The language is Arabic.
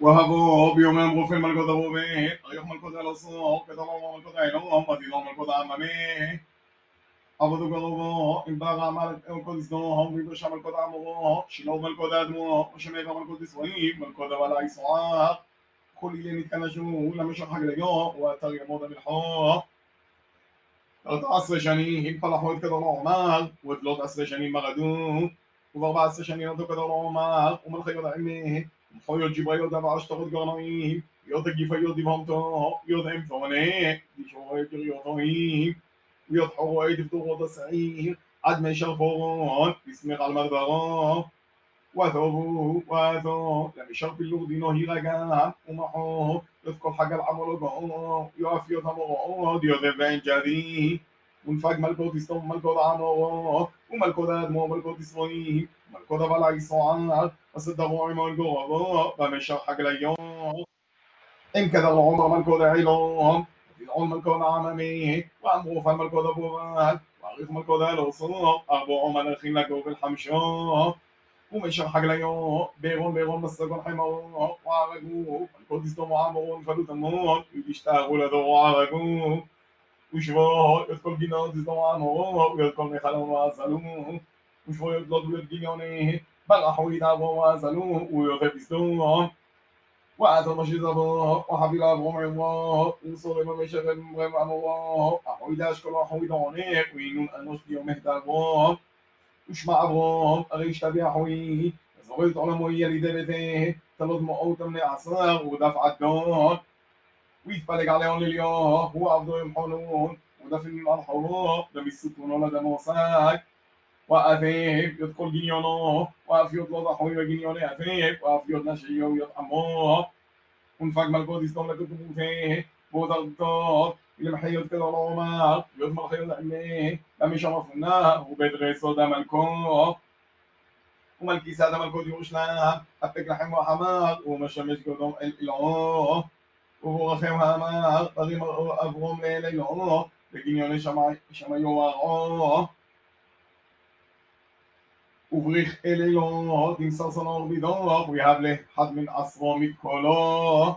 وهبوا بيوم يمغو في الملكو دبوبي أيوه ملكو دلو صو كدلو ملكو دايلو مدينو ملكو دامامي عبدو قلوبو إن باغا ملكو ديسدو هم بيبو شا ملكو دامو شلو ملكو دادمو وشميغا ملكو ديسوي ملكو دوالا يسوع كل اللي نتكنجو لما يشرح حق ليو وترجم موضة بالحو تلات عشر שנים פלחו את כדור העומר, ודלות עשרה שנים מרדו, ובארבע עשרה שנים נתו כדור העומר, ומלכי Feuer Gibaio da war stark gar nicht. Ja, da gibt ja die Wand, ja, da im Tonne. Die Schore der Jotoin. Ja, Hauer die Dora das ein. Ad mein Scharbon, bis mir al Madbaron. وثوبه وثوب لم يشرب اللغد نهي رجاء ومحوه يذكر حق العمر يقف يضمر يذبين جديه Unfall, malcondição, malcodanó, o malcodadmo, o malcondições, malcodavalar e soar, acertavão e malcodavão, vai mexer a galhão. إن كذا العمر ملكو دعيلهم العون ملكو نعممي وأمروف ملكو دبوغان وأغيث ملكو دالوصو أربو عمر الخين لكو بالحمشو ومشر حق ليو بيرون بيرون مسكون حمو وعرقو ملكو ديستو معمرون فلو تمون يديشتاغو لدو عرقو وشواء يدخل جنازي طبعا هو ويدخل ميخانه وعسلوه وشواء يضلد ويدجيونيه بلحوا يدعوا وعسلوه ويغبستوه وعد المشيد الله وحبيل أبوهم الله وصول ما بشغل مغيب عن الله أحوي داش كل أحوي دعونيك وينون أنوش يوم إهدى أبوهم وشمع أبوهم أغيش تبي أحوي زغيت على موية لدبته ثلاث مؤوتم لعصاه ودفع الدون ويتبلج عليه للياه آه، وعبده يمحلون. ودفن الحروب دم السكون ولا ده موساك. وأثيب يدخل جنيونه. وأفيض لضحوي وجنيون أثيب وأفيض نشيه ويطعموه ونفق ملكوت يستملك بوضع بوت الدار يمحي يدخل العمر يضمر خير العليه لم شرفنا وبيت غيصو دم الكوه وملكي سادة ملكوت يرشلام أبك رحمه وحمار ومشمش قدوم الإله ומשמש קודם אל אלוהו. ובורכם האמר, פרים אברום לאלוהו, בגניוני שמיו ארעו. ובריך אל אלוהו, תמסר סנור בידו, ויהב לחד מן עשרו מקולו.